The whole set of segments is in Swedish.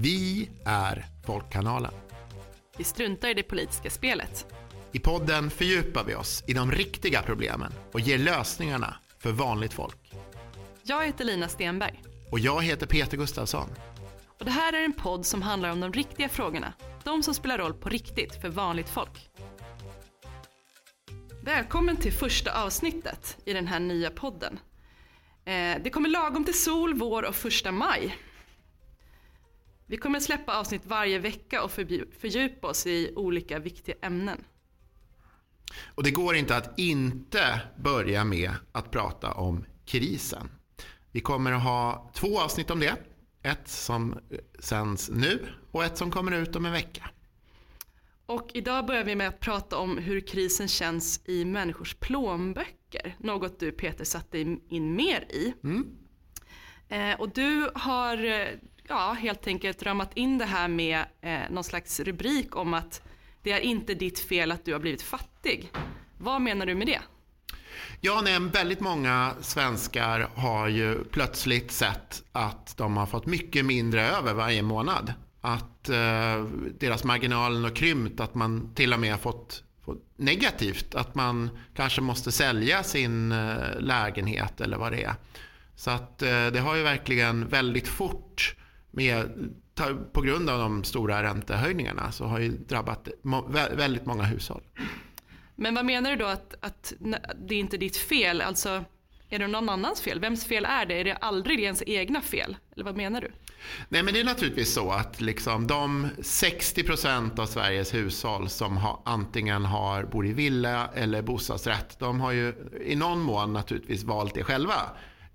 Vi är Folkkanalen. Vi struntar i det politiska spelet. I podden fördjupar vi oss i de riktiga problemen och ger lösningarna för vanligt folk. Jag heter Lina Stenberg. Och jag heter Peter Gustafsson. Och det här är en podd som handlar om de riktiga frågorna. De som spelar roll på riktigt för vanligt folk. Välkommen till första avsnittet i den här nya podden. Eh, det kommer lagom till sol, vår och första maj. Vi kommer släppa avsnitt varje vecka och fördjupa oss i olika viktiga ämnen. Och det går inte att inte börja med att prata om krisen. Vi kommer att ha två avsnitt om det. Ett som sänds nu och ett som kommer ut om en vecka. Och idag börjar vi med att prata om hur krisen känns i människors plånböcker. Något du Peter satte in mer i. Mm. Eh, och du har eh, ja, helt enkelt ramat in det här med eh, någon slags rubrik om att det är inte ditt fel att du har blivit fattig. Vad menar du med det? Ja, nej, väldigt många svenskar har ju plötsligt sett att de har fått mycket mindre över varje månad. Att eh, deras marginalen har krympt, att man till och med har fått, fått negativt. Att man kanske måste sälja sin eh, lägenhet eller vad det är. Så att eh, det har ju verkligen väldigt fort med, på grund av de stora räntehöjningarna så har ju drabbat väldigt många hushåll. Men vad menar du då att, att det är inte ditt fel? Alltså, är det någon annans fel? Vems fel är det? Är det aldrig ens egna fel? Eller vad menar du? Nej men det är naturligtvis så att liksom de 60% av Sveriges hushåll som har, antingen har, bor i villa eller bostadsrätt, de har ju i någon mån naturligtvis valt det själva.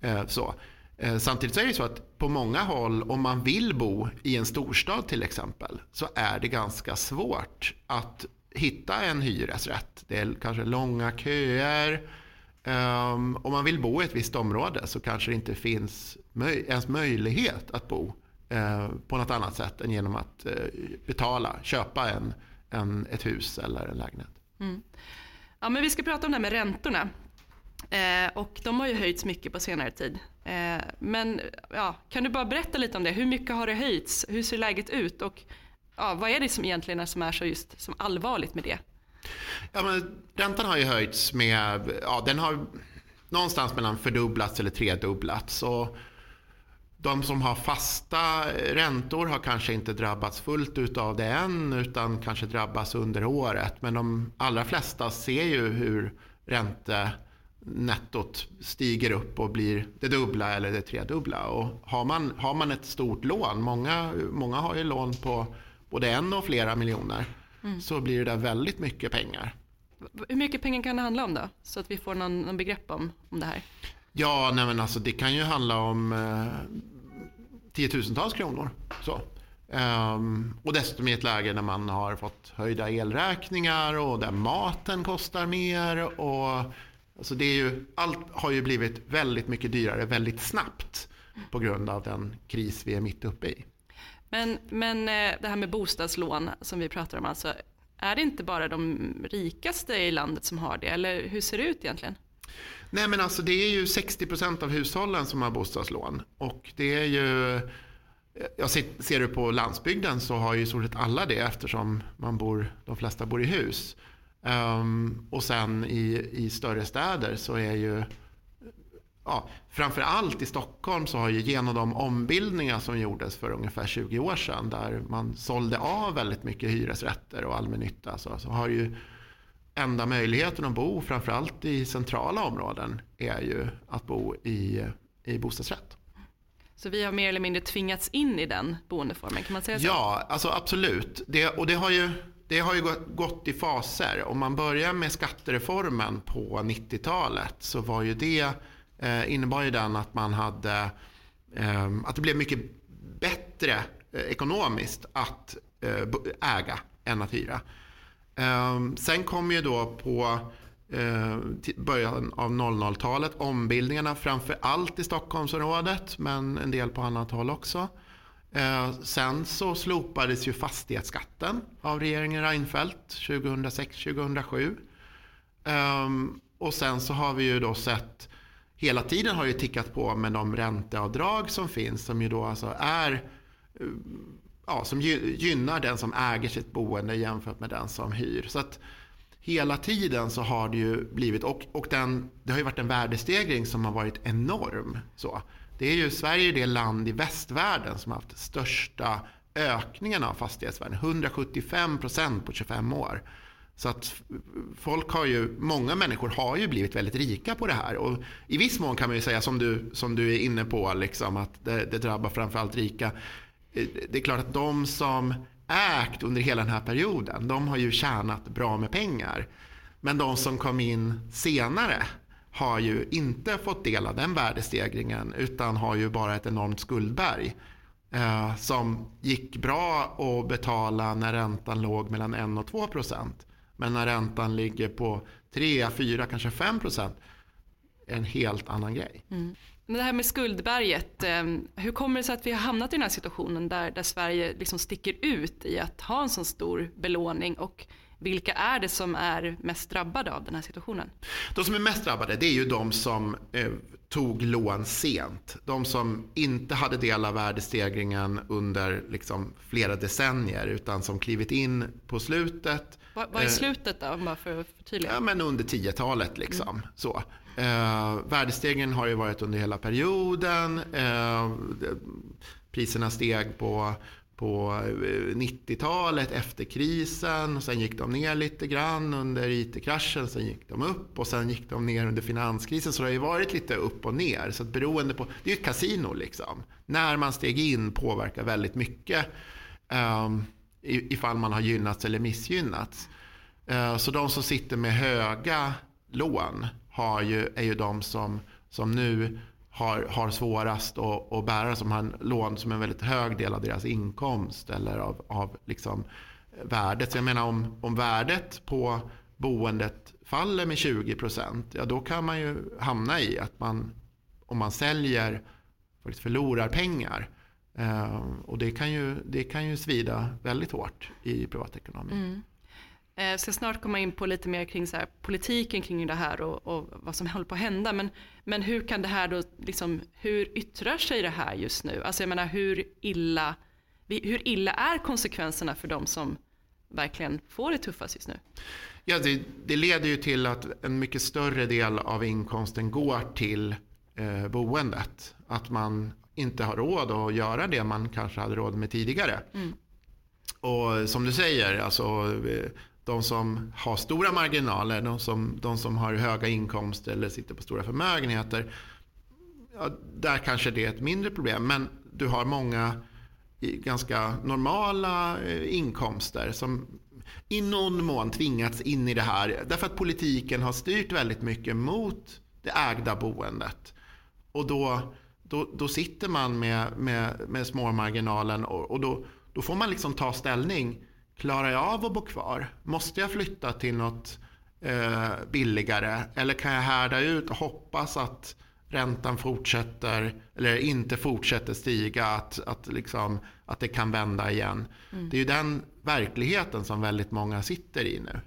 Eh, så. Eh, samtidigt så är det så att på många håll, om man vill bo i en storstad till exempel, så är det ganska svårt att hitta en hyresrätt. Det är kanske långa köer. Um, om man vill bo i ett visst område så kanske det inte finns möj ens möjlighet att bo uh, på något annat sätt än genom att uh, betala, köpa en, en, ett hus eller en lägenhet. Mm. Ja, men vi ska prata om det här med räntorna. Eh, och de har ju höjts mycket på senare tid. Eh, men ja, kan du bara berätta lite om det? Hur mycket har det höjts? Hur ser läget ut? Och ja, vad är det som egentligen är som är så just som allvarligt med det? Ja, men räntan har ju höjts med, ja, den har någonstans mellan fördubblats eller tredubblats. Och de som har fasta räntor har kanske inte drabbats fullt ut av det än utan kanske drabbas under året. Men de allra flesta ser ju hur ränte nettot stiger upp och blir det dubbla eller det tredubbla. Och har, man, har man ett stort lån, många, många har ju lån på både en och flera miljoner, mm. så blir det där väldigt mycket pengar. Hur mycket pengar kan det handla om då? Så att vi får någon, någon begrepp om, om det här. Ja, nej men alltså det kan ju handla om eh, tiotusentals kronor. Så. Um, och dessutom i ett läge när man har fått höjda elräkningar och där maten kostar mer. Och Alltså det är ju, allt har ju blivit väldigt mycket dyrare väldigt snabbt på grund av den kris vi är mitt uppe i. Men, men eh, det här med bostadslån som vi pratar om, alltså, är det inte bara de rikaste i landet som har det? Eller hur ser det ut egentligen? Nej men alltså det är ju 60% av hushållen som har bostadslån. Och det är ju, jag ser, ser du på landsbygden så har ju i stort sett alla det eftersom man bor, de flesta bor i hus. Um, och sen i, i större städer så är ju ja, framför allt i Stockholm så har ju genom de ombildningar som gjordes för ungefär 20 år sedan där man sålde av väldigt mycket hyresrätter och allmännytta så, så har ju enda möjligheten att bo framförallt i centrala områden är ju att bo i, i bostadsrätt. Så vi har mer eller mindre tvingats in i den boendeformen, kan man säga så? Ja, alltså absolut. Det, och det har ju det har ju gått i faser. Om man börjar med skattereformen på 90-talet så var ju det, eh, innebar ju den att man hade, eh, att det blev mycket bättre eh, ekonomiskt att eh, äga än att hyra. Eh, sen kom ju då på eh, början av 00-talet ombildningarna framför allt i Stockholmsområdet men en del på annat håll också. Eh, sen så slopades ju fastighetsskatten av regeringen Reinfeldt 2006-2007. Ehm, och sen så har vi ju då sett hela tiden har ju tickat på med de ränteavdrag som finns som ju då alltså är eh, ja, som gynnar den som äger sitt boende jämfört med den som hyr. Så att hela tiden så har det ju blivit, och, och den, det har ju varit en värdestegring som har varit enorm. Så. Det är ju Sverige är det land i västvärlden som har haft största ökningen av fastighetsvärden. 175 procent på 25 år. Så att folk har ju, många människor har ju blivit väldigt rika på det här. Och I viss mån kan man ju säga som du, som du är inne på, liksom, att det, det drabbar framförallt rika. Eh, det är klart att de som ägt under hela den här perioden, de har ju tjänat bra med pengar. Men de som kom in senare har ju inte fått del av den värdestegringen utan har ju bara ett enormt skuldberg. Eh, som gick bra att betala när räntan låg mellan 1 och 2 procent. Men när räntan ligger på 3, 4, kanske 5 procent är en helt annan grej. Mm. Men det här med skuldberget, eh, hur kommer det sig att vi har hamnat i den här situationen där, där Sverige liksom sticker ut i att ha en så stor belåning och vilka är det som är mest drabbade av den här situationen? De som är mest drabbade det är ju de som eh, tog lån sent. De som inte hade del av värdestegringen under liksom, flera decennier utan som klivit in på slutet. Vad, vad är eh, slutet då, bara för att förtydliga? Ja, men under 10-talet liksom. Mm. Så. Eh, värdestegringen har ju varit under hela perioden. Eh, priserna steg på på eh, 90-talet efter krisen. Sen gick de ner lite grann under IT-kraschen. Sen gick de upp och sen gick de ner under finanskrisen. Så det har ju varit lite upp och ner. Så beroende på, det är ju ett kasino liksom. När man steg in påverkar väldigt mycket. Um, ifall man har gynnats eller missgynnats. Uh, så de som sitter med höga lån har ju, är ju de som, som nu har, har svårast att, att bära, som har lån som en väldigt hög del av deras inkomst eller av, av liksom eh, värdet. Så jag menar om, om värdet på boendet faller med 20 procent, ja då kan man ju hamna i att man, om man säljer, faktiskt förlorar pengar. Eh, och det kan, ju, det kan ju svida väldigt hårt i privatekonomin. Mm. Jag eh, ska snart komma in på lite mer kring så här, politiken kring det här och, och, vad som håller på att hända. Men, men hur kan det här då, liksom, hur yttrar sig det här just nu? Alltså jag menar hur illa, hur illa är konsekvenserna för de som verkligen får det tuffast just nu? Ja, det, det leder ju till att en mycket större del av inkomsten går till eh, boendet. Att man inte har råd att göra det man kanske hade råd med tidigare. Mm. Och som du säger, alltså, eh, de som har stora marginaler, de som, de som har höga inkomster eller sitter på stora förmögenheter. Ja, där kanske det är ett mindre problem. Men du har många ganska normala eh, inkomster som i någon mån tvingats in i det här. Därför att politiken har styrt väldigt mycket mot det ägda boendet. Och då, då, då sitter man med, med, med små marginalen och, och då, då får man liksom ta ställning Klarar jag av att bo kvar? Måste jag flytta till något eh, billigare? Eller kan jag härda ut och hoppas att räntan fortsätter eller inte fortsätter stiga, att, att, liksom, att det kan vända igen. Mm. Det är ju den verkligheten som väldigt många sitter i nu.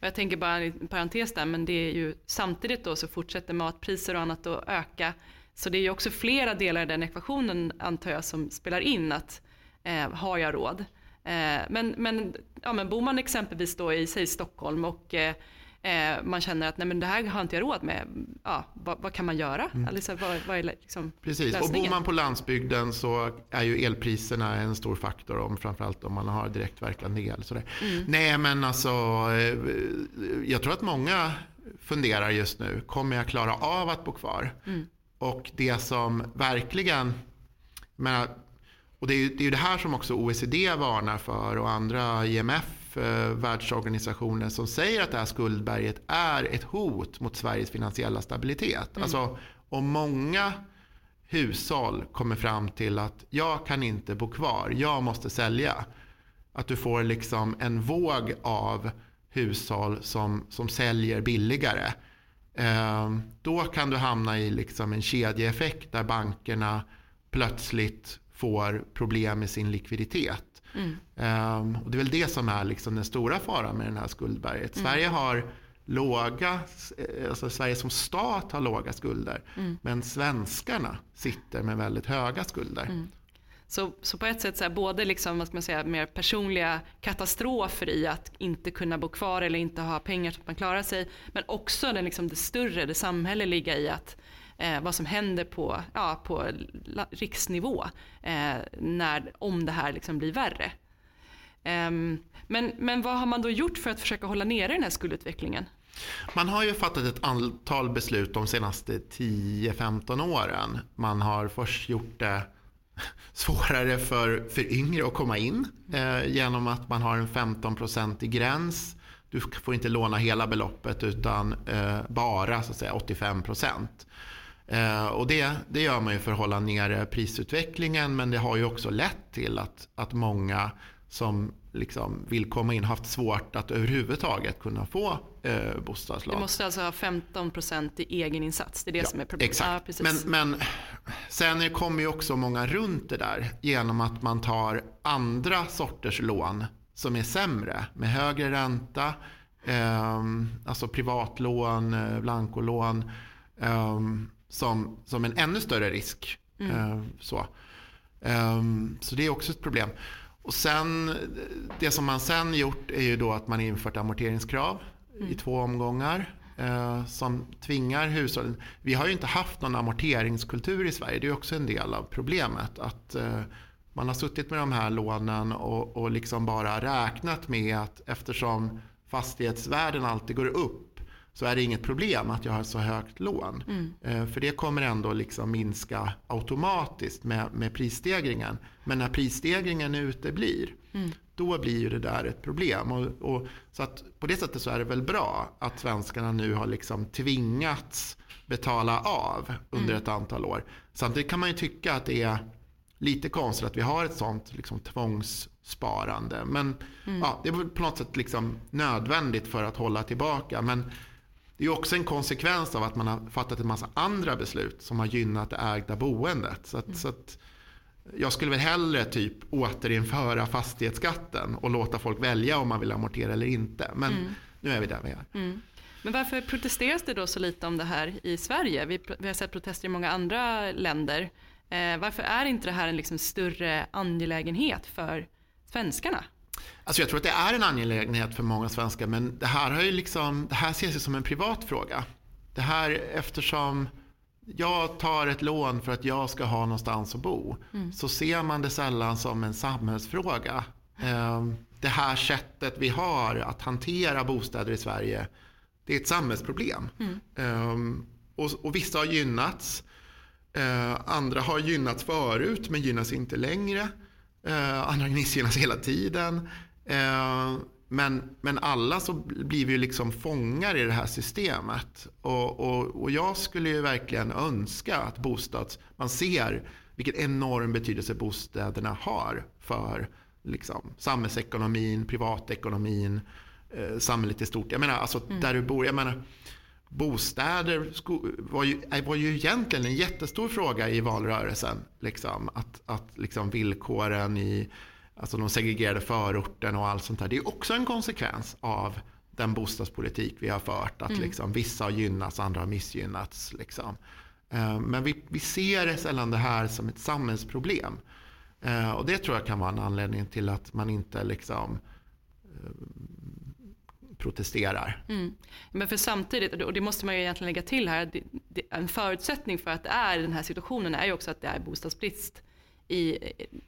Jag tänker bara en parentes där, men det är ju samtidigt då så fortsätter matpriser och annat att öka. Så det är ju också flera delar i den ekvationen antar jag som spelar in att eh, har jag råd? Eh, men, men, ja, men bor man exempelvis då i säg Stockholm och eh, eh, man känner att nej, men det här har inte jag råd med, ja, vad, vad kan man göra? Mm. Alltså, vad, vad är liksom Precis, lösningen? och bor man på landsbygden så är ju elpriserna en stor faktor, om, framförallt om man har direktverkande el. Sådär. Mm. Nej men alltså, jag tror att många funderar just nu, kommer jag klara av att bo kvar? Mm. Och det som verkligen, menar, och det är, ju, det är det här som också OECD varnar för och andra IMF, eh, världsorganisationer som säger att det här skuldberget är ett hot mot Sveriges finansiella stabilitet. Mm. Alltså om många hushåll kommer fram till att jag kan inte bo kvar, jag måste sälja. Att du får liksom en våg av hushåll som, som säljer billigare. Eh, då kan du hamna i liksom en kedjeeffekt där bankerna plötsligt får problem med sin likviditet. Mm. Um, och det är väl det som är liksom den stora faran med den här skuldberget. Mm. Sverige har låga, eh, alltså Sverige som stat har låga skulder. Mm. Men svenskarna sitter med väldigt höga skulder. Mm. Så, så på ett sätt så här, både liksom, vad ska man säga, mer personliga katastrofer i att inte kunna bo kvar eller inte ha pengar så att man klarar sig. Men också den, liksom, det större, det samhälleliga i att eh, vad som händer på, ja, på riksnivå eh, när, om det här liksom blir värre. Eh, men, men vad har man då gjort för att försöka hålla nere den här skuldutvecklingen? Man har ju fattat ett antal beslut de senaste 10-15 åren. Man har först gjort det svårare för, för yngre att komma in eh, genom att man har en 15-procentig gräns. Du får inte låna hela beloppet utan eh, bara så att säga, 85 procent. Eh, och det, det gör man ju för att hålla nere prisutvecklingen men det har ju också lett till att, att många som liksom vill komma in haft svårt att överhuvudtaget kunna få eh, bostadslån. Du måste alltså ha 15% i egen insats. Det är det ja, som är problemet. Exakt. Ja, men, men sen kommer ju också många runt det där genom att man tar andra sorters lån som är sämre med högre ränta, eh, alltså privatlån, eh, blankolån eh, som, som en ännu större risk. Mm. Eh, så. Ehm, så det är också ett problem. Och sen, det som man sen gjort är ju då att man infört amorteringskrav mm. i två omgångar eh, som tvingar hushållen. Vi har ju inte haft någon amorteringskultur i Sverige. Det är också en del av problemet. Att eh, man har suttit med de här lånen och, och liksom bara räknat med att eftersom fastighetsvärden alltid går upp så är det inget problem att jag har så högt lån. Mm. Eh, för det kommer ändå liksom minska automatiskt med, med prisstegringen. Men när prisstegringen uteblir, mm. då blir ju det där ett problem. Och, och, så att på det sättet så är det väl bra att svenskarna nu har liksom tvingats betala av under mm. ett antal år. Samtidigt kan man ju tycka att det är lite konstigt att vi har ett sånt liksom, tvångssparande. Men mm. ja, det är på något sätt liksom nödvändigt för att hålla tillbaka. Men det är också en konsekvens av att man har fattat en massa andra beslut som har gynnat det ägda boendet. Så att, mm. så att jag skulle väl hellre typ återinföra fastighetsskatten och låta folk välja om man vill amortera eller inte. Men mm. nu är vi där vi är. Mm. Men varför protesteras det då så lite om det här i Sverige? Vi, vi har sett protester i många andra länder. Eh, varför är inte det här en liksom större angelägenhet för svenskarna? Alltså jag tror att det är en angelägenhet för många svenskar men det här, har ju liksom, det här ses ju som en privat fråga. Det här eftersom jag tar ett lån för att jag ska ha någonstans att bo mm. så ser man det sällan som en samhällsfråga. Ehm, det här sättet vi har att hantera bostäder i Sverige det är ett samhällsproblem. Mm. Ehm, och, och vissa har gynnats. Ehm, andra har gynnats förut men gynnas inte längre. Andra missgynnas hela tiden. Eh, men, men alla så blir vi ju liksom fångar i det här systemet. Och, och, och jag skulle ju verkligen önska att bostads... Man ser vilken enorm betydelse bostäderna har för liksom, samhällsekonomin, privatekonomin, eh, samhället i stort. Jag menar, alltså mm. där du bor. Jag menar, bostäder var ju, var ju egentligen en jättestor fråga i valrörelsen. Liksom, att att liksom villkoren i Alltså de segregerade förorten och allt sånt där. Det är också en konsekvens av den bostadspolitik vi har fört. Att mm. liksom, vissa har gynnats, andra har missgynnats. Liksom. Eh, men vi, vi ser sällan det här som ett samhällsproblem. Eh, och det tror jag kan vara en anledning till att man inte liksom eh, protesterar. Mm. Men för samtidigt, och det måste man ju egentligen lägga till här, en förutsättning för att det är den här situationen är ju också att det är bostadsbrist i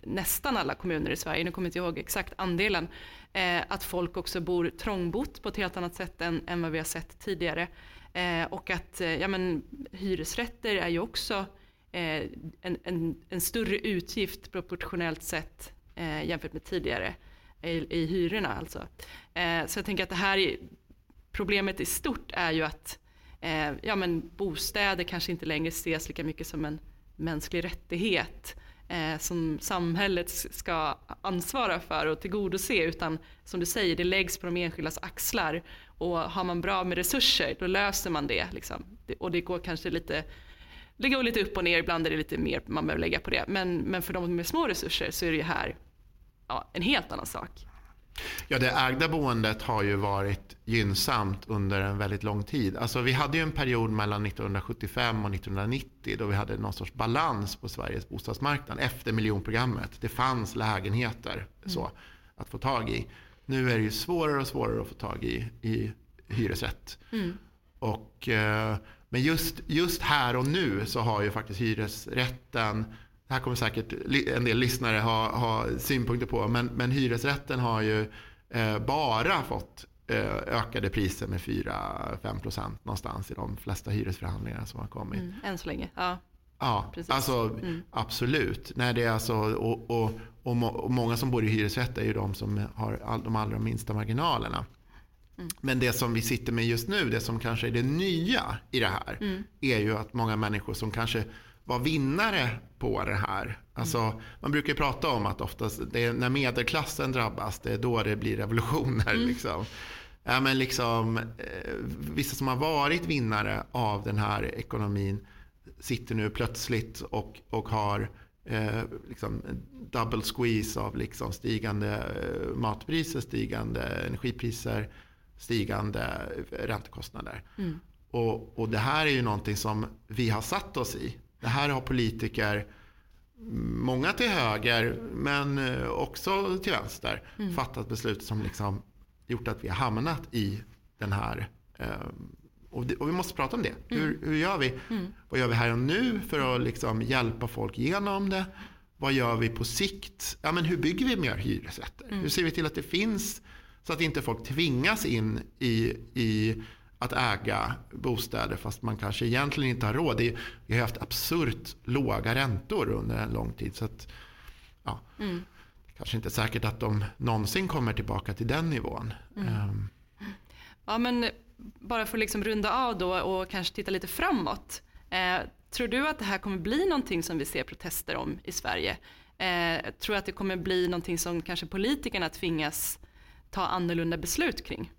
nästan alla kommuner i Sverige, nu kommer jag inte ihåg exakt andelen, eh, att folk också bor trångbott på ett helt annat sätt än, än vad vi har sett tidigare. Eh, och att eh, ja, men, hyresrätter är ju också eh, en, en, en, större utgift proportionellt sett eh, jämfört med tidigare i, i hyrorna. Alltså. Eh, så jag tänker att det här problemet i stort är ju att eh, ja, men bostäder kanske inte längre ses lika mycket som en mänsklig rättighet eh, som samhället ska ansvara för och tillgodose utan som du säger det läggs på de enskildas axlar och har man bra med resurser då löser man det. Liksom. Och det går kanske lite det går lite upp och ner, ibland är det lite mer man behöver lägga på det. Men, men för de med små resurser så är det ju här ja, en helt annan sak. Ja, det ägda boendet har ju varit gynnsamt under en väldigt lång tid. Alltså, vi hade ju en period mellan 1975 och 1990 då vi hade någon sorts balans på Sveriges bostadsmarknad efter miljonprogrammet. Det fanns lägenheter mm. så, att få tag i. Nu är det ju svårare och svårare att få tag i, i hyresrätt. Mm. Och, eh, men just, just här och nu så har ju faktiskt hyresrätten här kommer säkert en del lyssnare ha, ha synpunkter på. Men, men hyresrätten har ju eh, bara fått eh, ökade priser med 4-5% någonstans i de flesta hyresförhandlingar som har kommit. Mm, än så länge, ja. Ja, Precis. alltså mm. absolut. Nej, det är alltså, och, och, och, må, och, många som bor i hyresrätt är ju de som har all, de allra minsta marginalerna. Mm. Men det som vi sitter med just nu, det som kanske är det nya i det här, mm. är ju att många människor som kanske var vinnare på det här. Alltså. Man brukar prata om att oftast det är när medelklassen drabbas, det är då det blir revolutioner. Mm. Liksom. Ja, men liksom, eh, vissa som har varit vinnare av den här ekonomin sitter nu plötsligt och, och har eh, liksom double squeeze av liksom stigande eh, matpriser, stigande energipriser, stigande räntekostnader. Mm. Och, och det här är ju någonting som vi har satt oss i. Det här har politiker, många till höger men eh, också till vänster, mm. fattat beslut som liksom gjort att vi har hamnat i den här eh, och, det, och, vi måste prata om det. Mm. Hur, hur, gör vi? Mm. Vad gör vi här och nu för att liksom hjälpa folk igenom det? Vad gör vi på sikt? Ja, men hur bygger vi mer hyresrätter? Mm. Hur ser vi till att det finns så att inte folk tvingas in i, i att äga bostäder fast man kanske egentligen inte har råd. Vi har haft absurt låga räntor under en lång tid. Så att, ja, mm. Kanske inte säkert att de någonsin kommer tillbaka till den nivån. Mm. Um. Ja, men bara för att liksom runda av då och kanske titta lite framåt. Eh, tror du att det här kommer bli någonting som vi ser protester om i Sverige? Eh, tror du att det kommer bli någonting som kanske politikerna tvingas ta annorlunda beslut kring?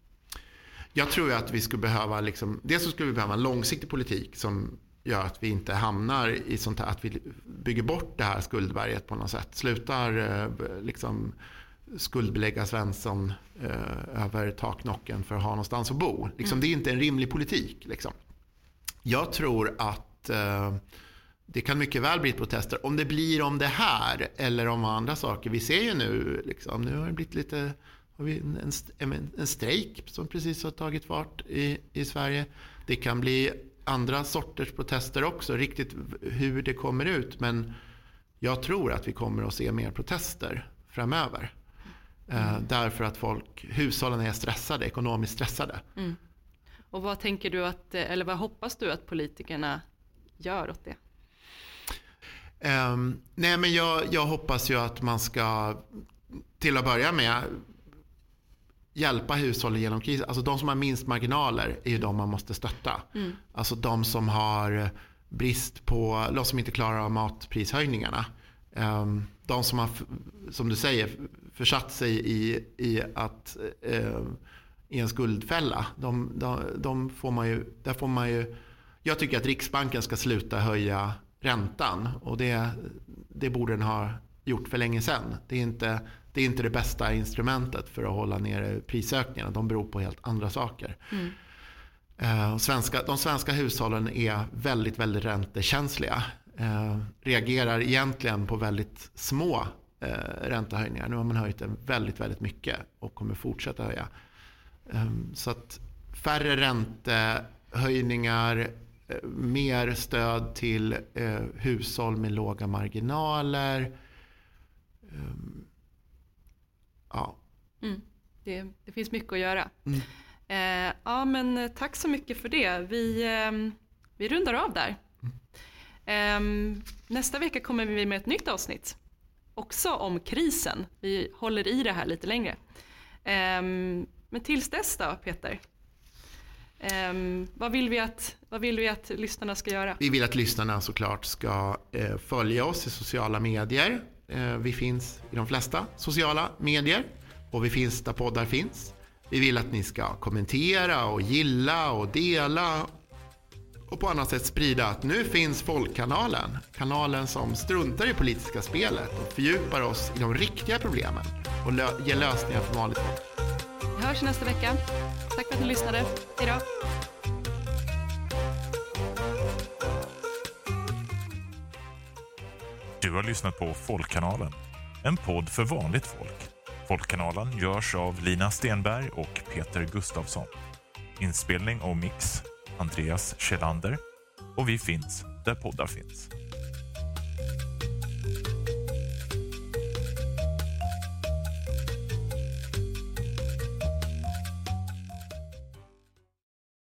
Jag tror att vi skulle behöva, liksom, dels så skulle vi behöva en långsiktig politik som gör att vi inte hamnar i sånt här, att vi bygger bort det här skuldberget på något sätt. Slutar eh, liksom skuldbelägga Svensson eh, över taknocken för att ha någonstans att bo. Liksom, mm. Det är inte en rimlig politik. Liksom. Jag tror att eh, det kan mycket väl bli protester. Om det blir om det här eller om andra saker. Vi ser ju nu, liksom, nu har det blivit lite har vi en, en, en strejk som precis har tagit fart i, i Sverige. Det kan bli andra sorters protester också, riktigt hur det kommer ut. Men jag tror att vi kommer att se mer protester framöver. Eh, mm. Därför att folk, hushållen är stressade, ekonomiskt stressade. Mm. Och vad tänker du att, eller vad hoppas du att politikerna gör åt det? Um, nej men jag, jag hoppas ju att man ska till att börja med hjälpa hushållen genom krisen. Alltså de som har minst marginaler är ju de man måste stötta. Mm. Alltså de som har brist på, de som inte klarar av matprishöjningarna. Um, de som har, som du säger, försatt sig i, i, att, uh, i en skuldfälla. De, de, de, får man ju, där får man ju, jag tycker att Riksbanken ska sluta höja räntan. Och det, det borde den ha gjort för länge sedan. Det är inte det är inte det bästa instrumentet för att hålla nere prisökningarna. De beror på helt andra saker. Mm. Eh, svenska, de svenska hushållen är väldigt, väldigt räntekänsliga. Eh, reagerar egentligen på väldigt små eh, räntehöjningar. Nu har man höjt den väldigt, väldigt mycket och kommer fortsätta höja. Eh, så att färre räntehöjningar, eh, mer stöd till eh, hushåll med låga marginaler. Ja. Mm. Det, det, finns mycket att göra. Mm. Eh, ja men tack så mycket för det. Vi, eh, vi rundar av där. Mm. Eh, nästa vecka kommer vi med ett nytt avsnitt. Också om krisen. Vi håller i det här lite längre. Ehm, men tills dess då Peter? Um, vad, vill vi att, vad vill vi att lyssnarna ska göra? Vi vill att lyssnarna såklart ska eh, följa oss i sociala medier. Eh, vi finns i de flesta sociala medier och vi finns där poddar finns. Vi vill att ni ska kommentera och gilla och dela och på annat sätt sprida att nu finns Folkkanalen. Kanalen som struntar i politiska spelet och fördjupar oss i de riktiga problemen och lö- ger lösningar för vanligt folk. Vi hörs nästa vecka. Tack för att ni lyssnade. Hej då. Har lyssnat på Folkkanalen, en podd för vanligt folk. Folkkanalen görs av Lina Stenberg och Peter Gustafsson. Inspelning och mix Andreas Kjellander och vi finns där poddar finns.